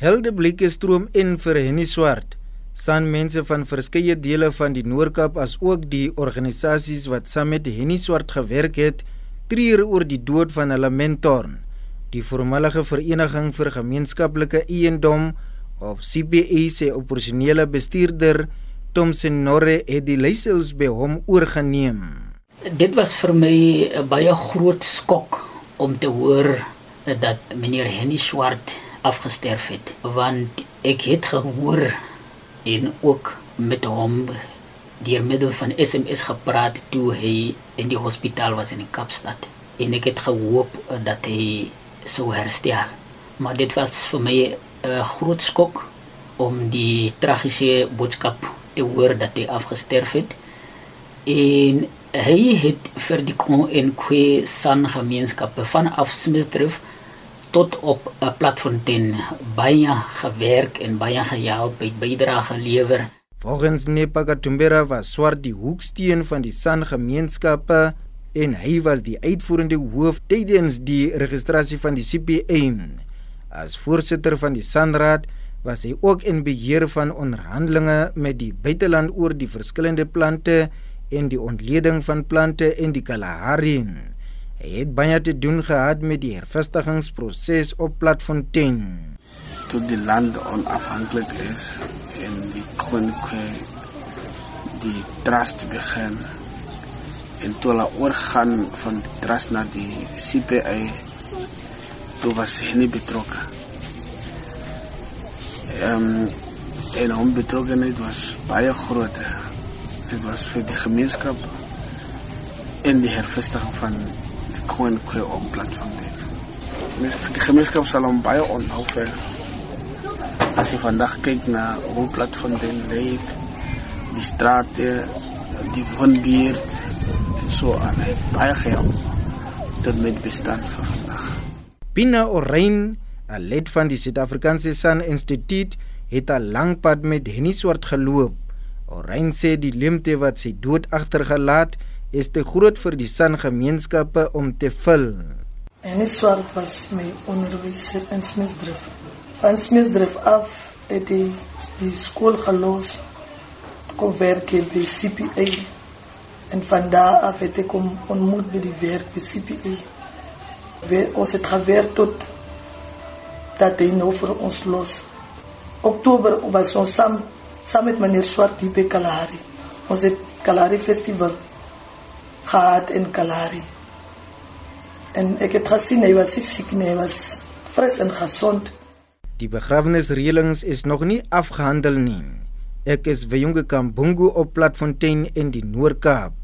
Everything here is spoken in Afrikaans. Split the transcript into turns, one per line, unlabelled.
Heldeblikke stroom in vir Henny Swart. San mense van verskeie dele van die Noord-Kaap as ook die organisasies wat saam met Henny Swart gewerk het, treur oor die dood van hulle mentor. Die voormalige vereniging vir gemeenskaplike eiendom of CBE se operasionele bestuurder Thomson Norre het die leiersels by hom oorgeneem.
Dit was vir my 'n baie groot skok om te hoor dat meneer Henny Swart afgesterf het want ek het gehoor en ook met hom deur middel van SMS gepraat toe hy in die hospitaal was in Kaapstad. En ek het gehoop dat hy sou herstel. Maar dit was vir my 'n groot skok om die tragiese boodskap te hoor dat hy afgesterf het. En hy het vir die Kon en Kwe San gemeenskappe vanaf Smithdrift tot op 'n platfontein baie gewerk en baie gehelp by bydrae gelewer.
Volgens Nepaka Tumbera was swart die hoeksteen van die San gemeenskappe en hy was die uitvoerende hoof tydens die registrasie van die CPA. As voorsitter van die Sanraad was hy ook in beheer van onderhandelinge met die buiteland oor die verskillende plante en die ontleding van plante in die Kalahari. Hy het baie te doen gehad met die hervestigingsproses op Platfontein.
Toe die land onafhanklik is en die koninke die trust begin en toe hulle oorgaan van die trust na die CPA toe was hy nie betrokke. Ehm um, en hom betrokkenheid was baie groot. Dit was vir die gemeenskap en die hervestiging van gewoon kry op platform dit. Mes die gemeenskap sal hom baie onthou vir as jy vandag kyk na hoe platform dit lê, die strate, die wonbier en so aan. Baie gehelp tot met bestand vir vandag.
Pina Orein, 'n lid van die Suid-Afrikaanse Sun Institute, het 'n lang pad met Henny Swart geloop. Orein sê die limte wat sy dood agtergelaat het, is te groot vir die san gemeenskappe om te vul.
En is swart was my onderwyser in Smithdrift. Van Smithdrift af het die, die skool gelos kom werk by CPA en van daar af het ek om ontmoet by die werk by CPA. Ons het gewerkt tot dat hy nou vir ons los. Oktober was ons saam, saam met meneer Swart by Kalahari. Ons het Kalahari Festival gehad in Kalahari. En ek het gesien hy was siek nie, hy was fris en gesond.
Die begrafnisreëlings is nog nie afgehandel nie. Ek is Wyonge Kambungu op Platfontein in die Noord-Kaap.